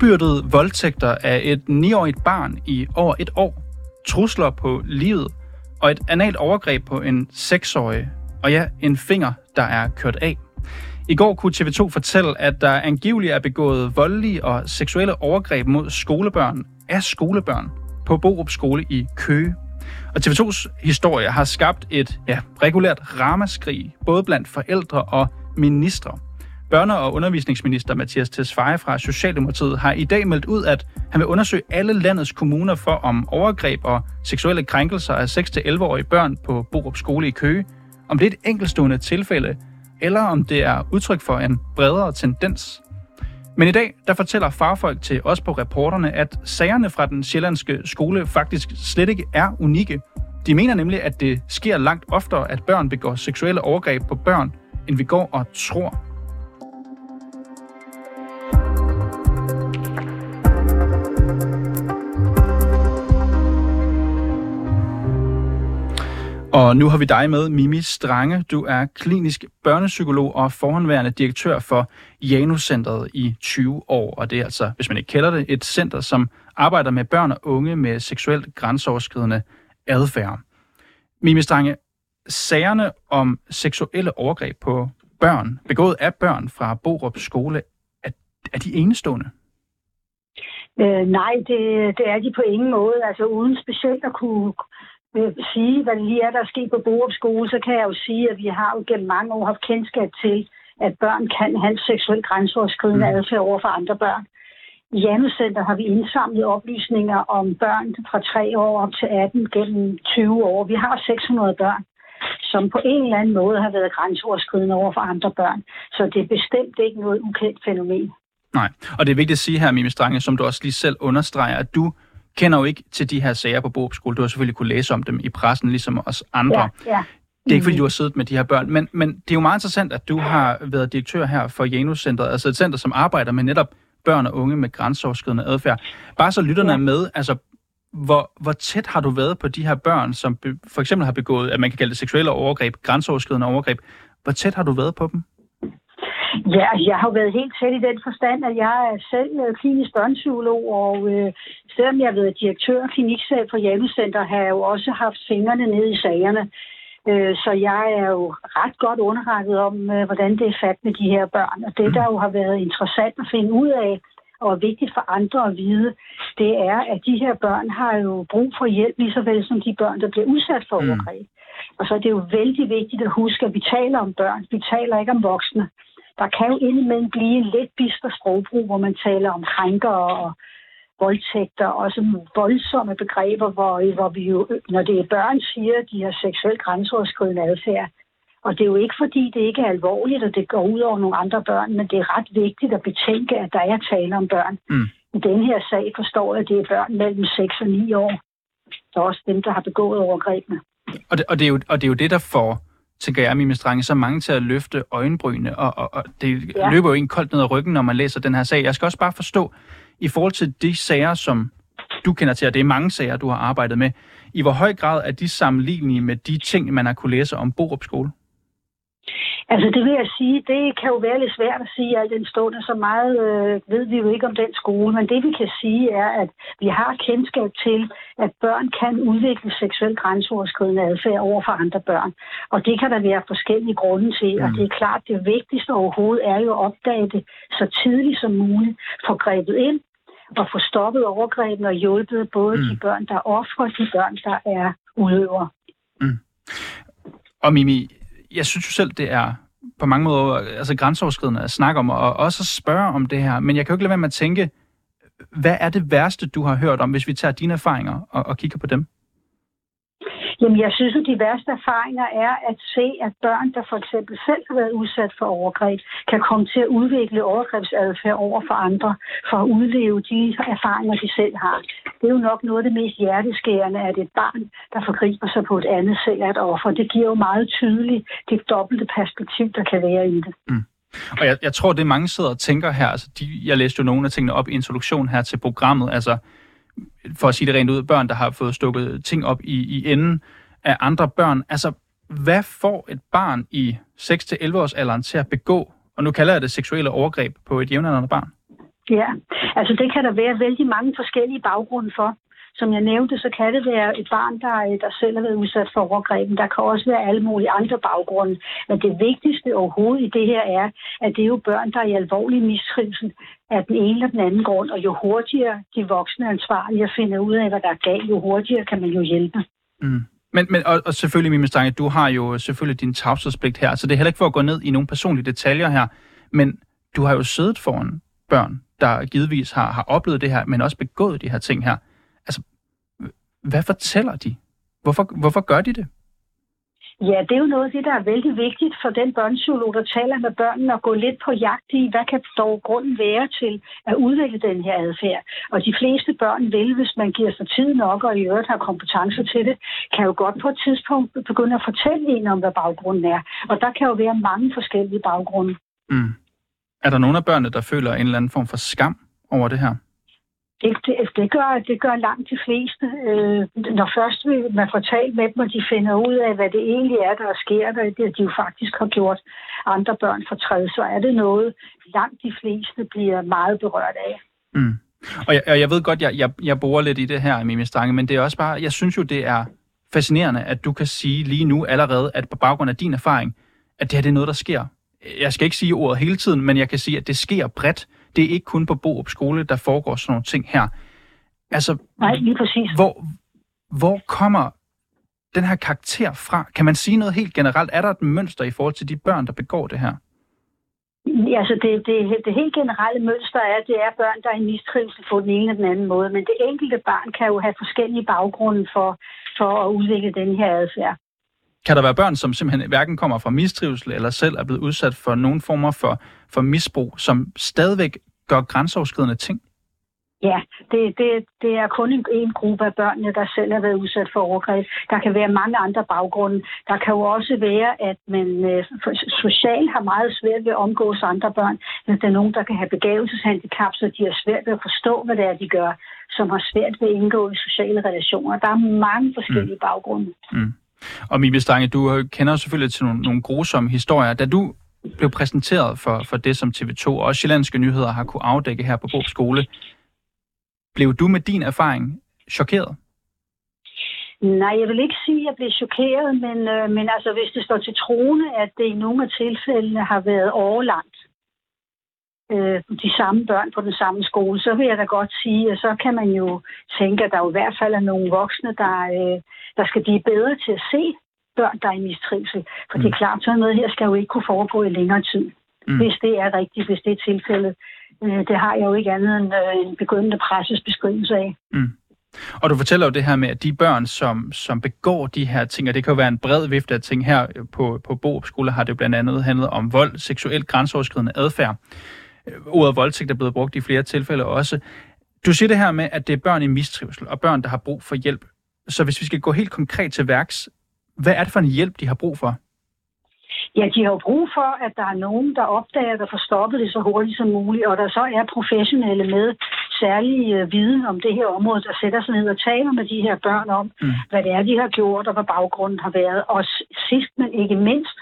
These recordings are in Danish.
Fuldbyrdede voldtægter af et 9-årigt barn i over et år, trusler på livet og et analt overgreb på en 6-årig, og ja, en finger, der er kørt af. I går kunne TV2 fortælle, at der angiveligt er begået voldelige og seksuelle overgreb mod skolebørn af skolebørn på Borup Skole i Køge. Og TV2's historie har skabt et ja, regulært ramaskrig, både blandt forældre og ministre. Børne- og undervisningsminister Mathias Tesfaye fra Socialdemokratiet har i dag meldt ud, at han vil undersøge alle landets kommuner for om overgreb og seksuelle krænkelser af 6-11-årige børn på Borup Skole i Køge, om det er et enkeltstående tilfælde, eller om det er udtryk for en bredere tendens. Men i dag, der fortæller farfolk til os på reporterne, at sagerne fra den sjællandske skole faktisk slet ikke er unikke. De mener nemlig, at det sker langt oftere, at børn begår seksuelle overgreb på børn, end vi går og tror. Og nu har vi dig med, Mimi Strange. Du er klinisk børnepsykolog og forhåndværende direktør for Janus-centret i 20 år. Og det er altså, hvis man ikke kender det, et center, som arbejder med børn og unge med seksuelt grænseoverskridende adfærd. Mimi Strange, sagerne om seksuelle overgreb på børn, begået af børn fra Borup skole, er, er de enestående? Øh, nej, det, det er de på ingen måde. Altså uden specielt at kunne sige, hvad det lige er, der er sket på Borup skole, så kan jeg jo sige, at vi har jo gennem mange år haft kendskab til, at børn kan have seksuel grænseoverskridende mm. adfærd over for andre børn. I Janus Center har vi indsamlet oplysninger om børn fra 3 år op til 18 gennem 20 år. Vi har 600 børn, som på en eller anden måde har været grænseoverskridende over for andre børn. Så det er bestemt ikke noget ukendt fænomen. Nej, og det er vigtigt at sige her, Mimi Strange, som du også lige selv understreger, at du kender jo ikke til de her sager på Borup Skole. Du har selvfølgelig kunne læse om dem i pressen, ligesom os andre. Ja, ja. Det er ikke, fordi du har siddet med de her børn, men, men det er jo meget interessant, at du har været direktør her for Janus-centret, altså et center, som arbejder med netop børn og unge med grænseoverskridende adfærd. Bare så lytterne ja. er med, altså hvor, hvor tæt har du været på de her børn, som be, for eksempel har begået, at man kan kalde det seksuelle overgreb, grænseoverskridende overgreb. Hvor tæt har du været på dem? Ja, jeg har været helt tæt i den forstand, at jeg er selv øh, klinisk børnepsykolog, og øh, selvom jeg har været direktør og klinikchef for Hjemmecenter, har jeg jo også haft fingrene nede i sagerne. Øh, så jeg er jo ret godt underrettet om, øh, hvordan det er fat med de her børn. Og det, der jo har været interessant at finde ud af, og er vigtigt for andre at vide, det er, at de her børn har jo brug for hjælp, lige så vel som de børn, der bliver udsat for mm. overgreb. Mm. Og så er det jo vældig vigtigt at huske, at vi taler om børn. Vi taler ikke om voksne der kan jo indimellem blive en lidt bister sprogbrug, hvor man taler om krænker og voldtægter, og sådan voldsomme begreber, hvor, hvor vi jo, når det er børn, siger, at de har seksuelt grænseoverskridende adfærd. Og det er jo ikke, fordi det ikke er alvorligt, og det går ud over nogle andre børn, men det er ret vigtigt at betænke, at der er tale om børn. Mm. I den her sag forstår jeg, at det er børn mellem 6 og 9 år. Så også dem, der har begået overgrebene. Og det, og det, er, jo, og det er jo det, der får tænker jeg, Mimi Strange, så mange til at løfte øjenbrynene, og, og, og det ja. løber jo en koldt ned ad ryggen, når man læser den her sag. Jeg skal også bare forstå, i forhold til de sager, som du kender til, og det er mange sager, du har arbejdet med, i hvor høj grad er de sammenlignelige med de ting, man har kunne læse om Borup Skole? Altså det vil jeg sige, det kan jo være lidt svært at sige, at den stående så meget øh, ved vi jo ikke om den skole, men det vi kan sige er, at vi har kendskab til, at børn kan udvikle seksuel grænseoverskridende adfærd over for andre børn. Og det kan der være forskellige grunde til, mm. og det er klart, det vigtigste overhovedet er jo at opdage det så tidligt som muligt, få grebet ind og få stoppet overgrebene og hjulpet både mm. de børn, der er ofre og de børn, der er udøvere. Mm. Og Mimi, jeg synes jo selv, det er på mange måder altså grænseoverskridende at snakke om, og også at spørge om det her. Men jeg kan jo ikke lade være med at tænke, hvad er det værste, du har hørt om, hvis vi tager dine erfaringer og, og kigger på dem? Jamen, jeg synes, at de værste erfaringer er at se, at børn, der for eksempel selv har været udsat for overgreb, kan komme til at udvikle overgrebsadfærd over for andre, for at udleve de erfaringer, de selv har. Det er jo nok noget af det mest hjerteskærende, at et barn, der forgriber sig på et andet selv er et offer. Det giver jo meget tydeligt det dobbelte perspektiv, der kan være i det. Mm. Og jeg, jeg tror, det mange sidder og tænker her, altså de, jeg læste jo nogle af tingene op i introduktion her til programmet, altså for at sige det rent ud, børn, der har fået stukket ting op i, i enden af andre børn. Altså, hvad får et barn i 6-11 års alderen til at begå, og nu kalder jeg det seksuelle overgreb på et jævnaldrende barn? Ja, altså det kan der være vældig mange forskellige baggrunde for. Som jeg nævnte, så kan det være et barn, der, øh, der selv har været udsat for overgreb. Der kan også være alle mulige andre baggrunde. Men det vigtigste overhovedet i det her er, at det er jo børn, der er i alvorlig mistrivsel af den ene eller den anden grund. Og jo hurtigere de voksne ansvarlige finder ud af, hvad der er galt, jo hurtigere kan man jo hjælpe. Mm. Men, men og, og selvfølgelig, Mime Stange, du har jo selvfølgelig din tavshedspligt her, så det er heller ikke for at gå ned i nogle personlige detaljer her, men du har jo siddet foran børn, der givetvis har, har oplevet det her, men også begået de her ting her. Altså, hvad fortæller de? Hvorfor, hvorfor gør de det? Ja, det er jo noget af det, der er vældig vigtigt for den børnepsykolog, der taler med børnene og gå lidt på jagt i, hvad kan dog grunden være til at udvikle den her adfærd. Og de fleste børn vil, hvis man giver sig tid nok og i øvrigt har kompetencer til det, kan jo godt på et tidspunkt begynde at fortælle en om, hvad baggrunden er. Og der kan jo være mange forskellige baggrunde. Mm. Er der nogle af børnene, der føler en eller anden form for skam over det her? Det, det, det, gør, det gør langt de fleste. Øh, når først man får talt med dem, og de finder ud af, hvad det egentlig er, der sker, der, det de jo faktisk har gjort andre børn fortræd, så er det noget, langt de fleste bliver meget berørt af. Mm. Og jeg, og jeg ved godt, jeg, jeg, jeg borer lidt i det her, Mimi Stange, men det er også bare, jeg synes jo, det er fascinerende, at du kan sige lige nu allerede, at på baggrund af din erfaring, at det her det er noget, der sker. Jeg skal ikke sige ordet hele tiden, men jeg kan sige, at det sker bredt. Det er ikke kun på Borup skole, der foregår sådan nogle ting her. Altså, Nej, lige præcis. Hvor, hvor kommer den her karakter fra? Kan man sige noget helt generelt? Er der et mønster i forhold til de børn, der begår det her? Altså det, det, det helt generelle mønster er, at det er børn, der er i mistrivsel på den ene eller den anden måde. Men det enkelte barn kan jo have forskellige baggrunde for, for at udvikle den her adfærd. Kan der være børn, som simpelthen hverken kommer fra mistrivsel eller selv er blevet udsat for nogen former for, for misbrug, som stadigvæk gør grænseoverskridende ting? Ja, det, det, det er kun en, en gruppe af børnene, der selv har været udsat for overgreb. Der kan være mange andre baggrunde. Der kan jo også være, at man øh, socialt har meget svært ved at omgås andre børn. Hvis der er nogen, der kan have begavelseshandicap, så de har svært ved at forstå, hvad det er, de gør, som har svært ved at indgå i sociale relationer. Der er mange forskellige mm. baggrunde. Mm. Og Mibe Stange, du kender selvfølgelig til nogle, nogle grusomme historier. Da du blev præsenteret for, for det, som TV2 og også Sjællandske Nyheder har kunne afdække her på Bob Skole, blev du med din erfaring chokeret? Nej, jeg vil ikke sige, at jeg blev chokeret, men, øh, men altså, hvis det står til troende, at det i nogle af tilfældene har været overlangt, øh, de samme børn på den samme skole, så vil jeg da godt sige, at så kan man jo tænke, at der jo i hvert fald er nogle voksne, der, øh, der skal blive bedre til at se børn, der er i mistrivsel. For mm. det er mm. klart, sådan noget her skal jo ikke kunne foregå i længere tid, mm. hvis det er rigtigt, hvis det er tilfældet. Øh, det har jeg jo ikke andet end øh, en begyndende presses beskrivelse af. Mm. Og du fortæller jo det her med, at de børn, som, som begår de her ting, og det kan jo være en bred vifte af ting her på, på Borup Skole, har det blandt andet handlet om vold, seksuelt grænseoverskridende adfærd. Øh, ordet voldtægt er blevet brugt i flere tilfælde også. Du siger det her med, at det er børn i mistrivsel, og børn, der har brug for hjælp. Så hvis vi skal gå helt konkret til værks, hvad er det for en hjælp, de har brug for? Ja, de har jo brug for, at der er nogen, der opdager og får stoppet det så hurtigt som muligt, og der så er professionelle med særlig øh, viden om det her område, der sætter sig ned og taler med de her børn om, mm. hvad det er, de har gjort, og hvad baggrunden har været. Og sidst, men ikke mindst,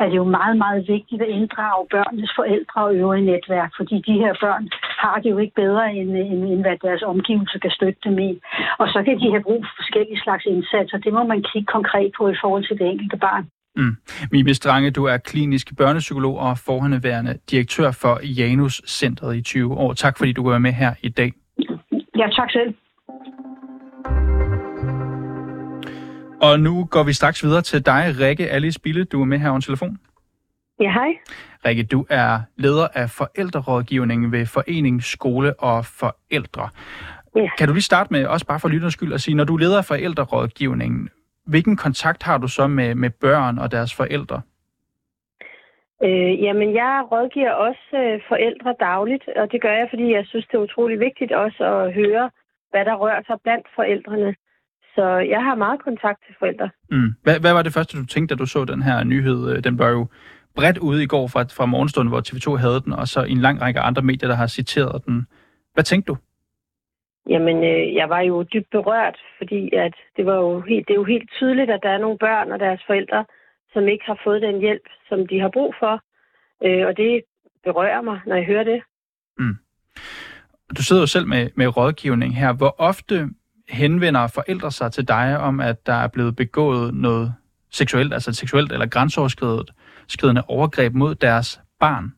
er det jo meget, meget vigtigt at inddrage børnenes forældre og øvrige netværk, fordi de her børn har det jo ikke bedre, end, end, end hvad deres omgivelser kan støtte dem i. Og så kan de have brug for forskellige slags indsatser. Det må man kigge konkret på i forhold til det enkelte barn. Mm. Mibe Strange, du er klinisk børnepsykolog og forhåndeværende direktør for Janus Centret i 20 år. Tak fordi du var med her i dag. Ja, tak selv. Og nu går vi straks videre til dig, Rikke Alice Bille. Du er med her over telefon. Ja, hej. Rikke, du er leder af forældrerådgivningen ved Forening Skole og Forældre. Ja. Kan du lige starte med, også bare for lytternes skyld, at sige, når du er leder af forældrerådgivningen, hvilken kontakt har du så med, med børn og deres forældre? Øh, jamen, jeg rådgiver også øh, forældre dagligt, og det gør jeg, fordi jeg synes, det er utrolig vigtigt også at høre, hvad der rører sig blandt forældrene. Så jeg har meget kontakt til forældre. Mm. Hvad, hvad var det første, du tænkte, da du så den her nyhed? Øh, den var jo bredt ude i går fra, fra morgenstunden, hvor TV2 havde den, og så en lang række andre medier, der har citeret den. Hvad tænkte du? Jamen, øh, jeg var jo dybt berørt, fordi at det, var jo helt, det er jo helt tydeligt, at der er nogle børn og deres forældre, som ikke har fået den hjælp, som de har brug for. Øh, og det berører mig, når jeg hører det. Mm. du sidder jo selv med, med rådgivning her. Hvor ofte henvender forældre sig til dig om, at der er blevet begået noget seksuelt, altså seksuelt eller grænseoverskridende overgreb mod deres barn?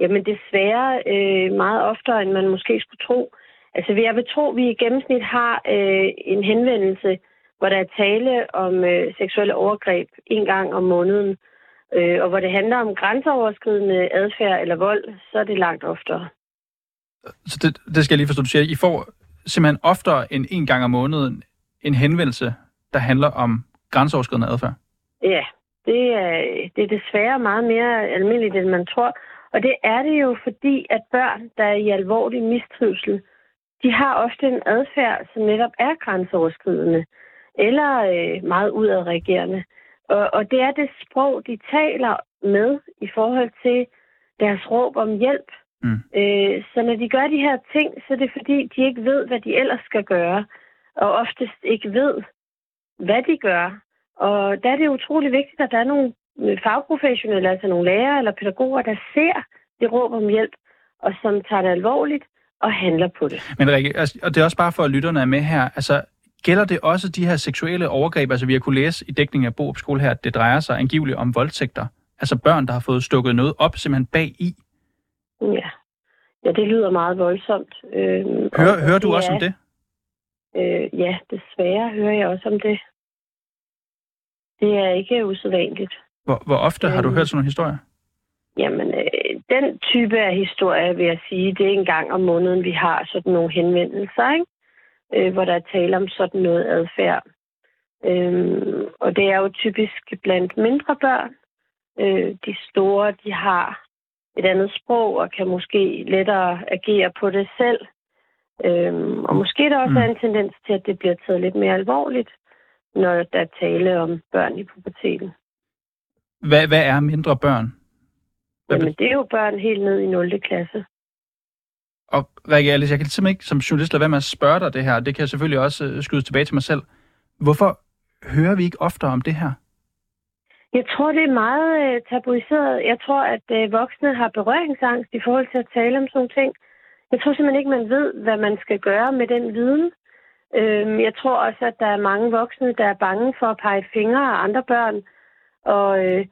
Jamen desværre øh, meget oftere, end man måske skulle tro. Altså jeg vil tro, at vi i gennemsnit har øh, en henvendelse, hvor der er tale om øh, seksuelle overgreb en gang om måneden. Øh, og hvor det handler om grænseoverskridende adfærd eller vold, så er det langt oftere. Så det, det skal jeg lige forstå. Du siger, I får simpelthen oftere end en gang om måneden en henvendelse, der handler om grænseoverskridende adfærd? Ja, det er, det er desværre meget mere almindeligt, end man tror. Og det er det jo, fordi at børn, der er i alvorlig mistrivsel, de har ofte en adfærd, som netop er grænseoverskridende eller øh, meget udadreagerende. Og, og det er det sprog, de taler med i forhold til deres råb om hjælp. Mm. Øh, så når de gør de her ting, så er det fordi, de ikke ved, hvad de ellers skal gøre, og oftest ikke ved, hvad de gør. Og der er det utrolig vigtigt, at der er nogle fagprofessionelle, altså nogle lærere eller pædagoger, der ser det råb om hjælp, og som tager det alvorligt og handler på det. Men Rikke, altså, og det er også bare for, at lytterne er med her. Altså, gælder det også de her seksuelle overgreb? Altså, vi har kunne læse i dækningen af Borup Skole her, at det drejer sig angiveligt om voldtægter. Altså børn, der har fået stukket noget op simpelthen bag i. Ja, ja det lyder meget voldsomt. Øhm, hører hører du også er, om det? Øh, ja, desværre hører jeg også om det. Det er ikke usædvanligt. Hvor, hvor ofte øhm, har du øhm. hørt sådan nogle historier? Jamen, øh, den type af historie, vil jeg sige, det er en gang om måneden, vi har sådan nogle henvendelser, ikke? Øh, hvor der er tale om sådan noget adfærd. Øhm, og det er jo typisk blandt mindre børn. Øh, de store, de har et andet sprog og kan måske lettere agere på det selv. Øhm, og måske der også mm. er en tendens til, at det bliver taget lidt mere alvorligt, når der er tale om børn i puberteten. Hvad, hvad er mindre børn? Jamen, det er jo børn helt ned i 0. klasse. Og Rikke Alice, jeg kan simpelthen ikke som journalist lade være med at spørge dig det her. Det kan jeg selvfølgelig også uh, skyde tilbage til mig selv. Hvorfor hører vi ikke oftere om det her? Jeg tror, det er meget uh, tabuiseret. Jeg tror, at uh, voksne har berøringsangst i forhold til at tale om sådan ting. Jeg tror simpelthen ikke, man ved, hvad man skal gøre med den viden. Uh, jeg tror også, at der er mange voksne, der er bange for at pege fingre af andre børn. Og, uh,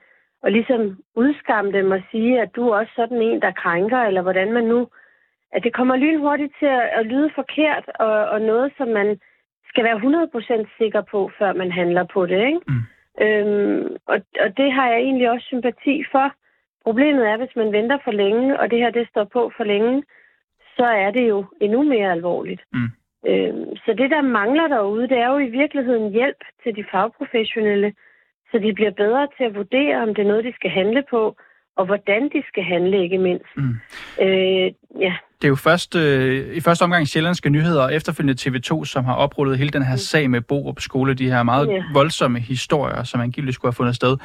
og ligesom udskamme dem og sige, at du er også sådan en, der krænker, eller hvordan man nu... At det kommer lynhurtigt til at, at lyde forkert, og, og noget, som man skal være 100% sikker på, før man handler på det. Ikke? Mm. Øhm, og, og det har jeg egentlig også sympati for. Problemet er, hvis man venter for længe, og det her det står på for længe, så er det jo endnu mere alvorligt. Mm. Øhm, så det, der mangler derude, det er jo i virkeligheden hjælp til de fagprofessionelle, så de bliver bedre til at vurdere, om det er noget, de skal handle på, og hvordan de skal handle, ikke mindst. Mm. Øh, ja. Det er jo først, øh, i første omgang Sjællandske Nyheder og efterfølgende TV2, som har oprullet hele den her mm. sag med Borup Skole, de her meget ja. voldsomme historier, som angiveligt skulle have fundet sted.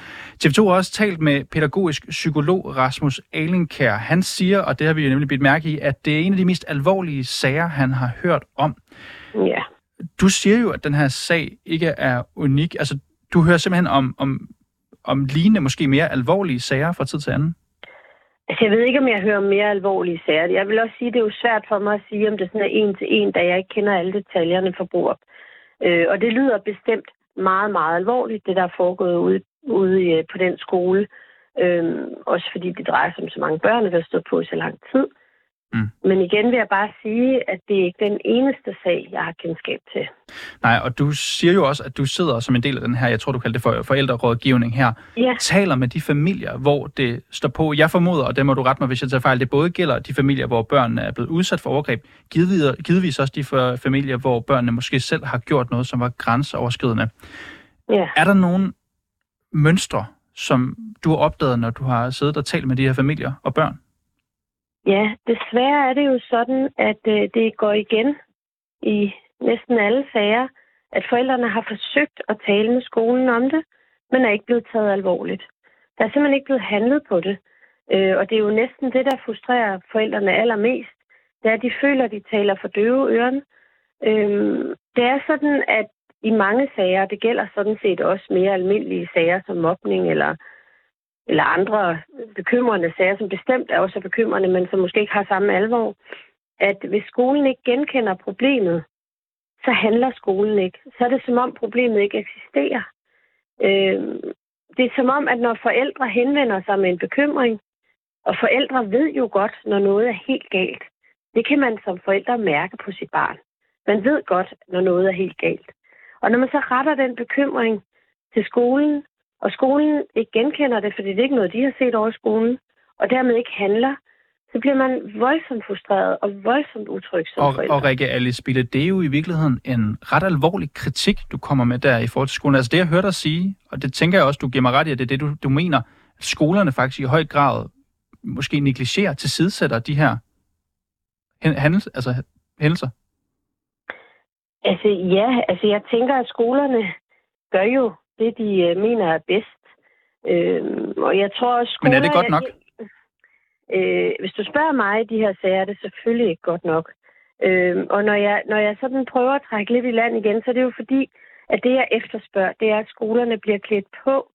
TV2 har også talt med pædagogisk psykolog Rasmus Alinkær. Han siger, og det har vi jo nemlig blivet mærke i, at det er en af de mest alvorlige sager, han har hørt om. Ja. Du siger jo, at den her sag ikke er unik. Altså, du hører simpelthen om, om om lignende, måske mere alvorlige sager fra tid til anden? Altså, jeg ved ikke, om jeg hører mere alvorlige sager. Jeg vil også sige, at det er jo svært for mig at sige, om det sådan er en til en, da jeg ikke kender alle detaljerne for Borup. Øh, og det lyder bestemt meget, meget alvorligt, det der er foregået ude, ude øh, på den skole. Øh, også fordi det drejer sig om så mange børn, der har stået på i så lang tid. Mm. Men igen vil jeg bare sige, at det er ikke den eneste sag, jeg har kendskab til. Nej, og du siger jo også, at du sidder som en del af den her, jeg tror du kalder det for forældrerådgivning her, ja. taler med de familier, hvor det står på. Jeg formoder, og det må du rette mig, hvis jeg tager fejl, det både gælder de familier, hvor børnene er blevet udsat for overgreb, givetvis, også de familier, hvor børnene måske selv har gjort noget, som var grænseoverskridende. Ja. Er der nogle mønstre, som du har opdaget, når du har siddet og talt med de her familier og børn? Ja, desværre er det jo sådan, at øh, det går igen i næsten alle sager, at forældrene har forsøgt at tale med skolen om det, men er ikke blevet taget alvorligt. Der er simpelthen ikke blevet handlet på det. Øh, og det er jo næsten det, der frustrerer forældrene allermest. Det er, at de føler, at de taler for døve øren. Øh, det er sådan, at i mange sager, det gælder sådan set også mere almindelige sager som mobning eller eller andre bekymrende sager, som bestemt er også bekymrende, men som måske ikke har samme alvor, at hvis skolen ikke genkender problemet, så handler skolen ikke. Så er det som om problemet ikke eksisterer. Øh, det er som om, at når forældre henvender sig med en bekymring, og forældre ved jo godt, når noget er helt galt. Det kan man som forældre mærke på sit barn. Man ved godt, når noget er helt galt. Og når man så retter den bekymring til skolen, og skolen ikke genkender det, fordi det er ikke noget, de har set over skolen, og dermed ikke handler, så bliver man voldsomt frustreret og voldsomt utryg som og, forældre. Og Rikke Alice Bille, det er jo i virkeligheden en ret alvorlig kritik, du kommer med der i forhold til skolen. Altså det, jeg hørte dig sige, og det tænker jeg også, du giver mig ret i, at det er det, du, du mener, at skolerne faktisk i høj grad måske negligerer, tilsidesætter de her hændels, altså, hændelser. Altså ja, altså jeg tænker, at skolerne gør jo det, de øh, mener er bedst. Øhm, og jeg tror, skoler... Men er det godt nok? Øh, hvis du spørger mig i de her sager, er det selvfølgelig ikke godt nok. Øh, og når jeg, når jeg sådan prøver at trække lidt i land igen, så er det jo fordi, at det jeg efterspørger, det er, at skolerne bliver klædt på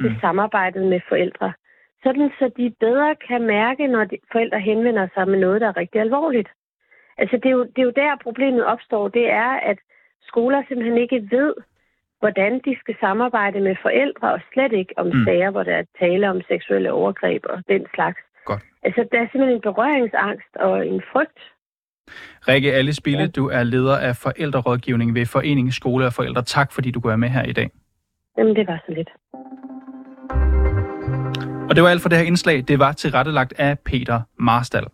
til mm. samarbejdet med forældre. Sådan så de bedre kan mærke, når de, forældre henvender sig med noget, der er rigtig alvorligt. Altså det er, jo, det er jo der problemet opstår. Det er, at skoler simpelthen ikke ved, hvordan de skal samarbejde med forældre, og slet ikke om mm. sager, hvor der er tale om seksuelle overgreb og den slags. Godt. Altså, der er simpelthen en berøringsangst og en frygt. Rikke Alice Bille, ja. du er leder af forældrerådgivning ved Foreningen Skole og Forældre. Tak, fordi du går med her i dag. Jamen, det var så lidt. Og det var alt for det her indslag. Det var tilrettelagt af Peter Marstal.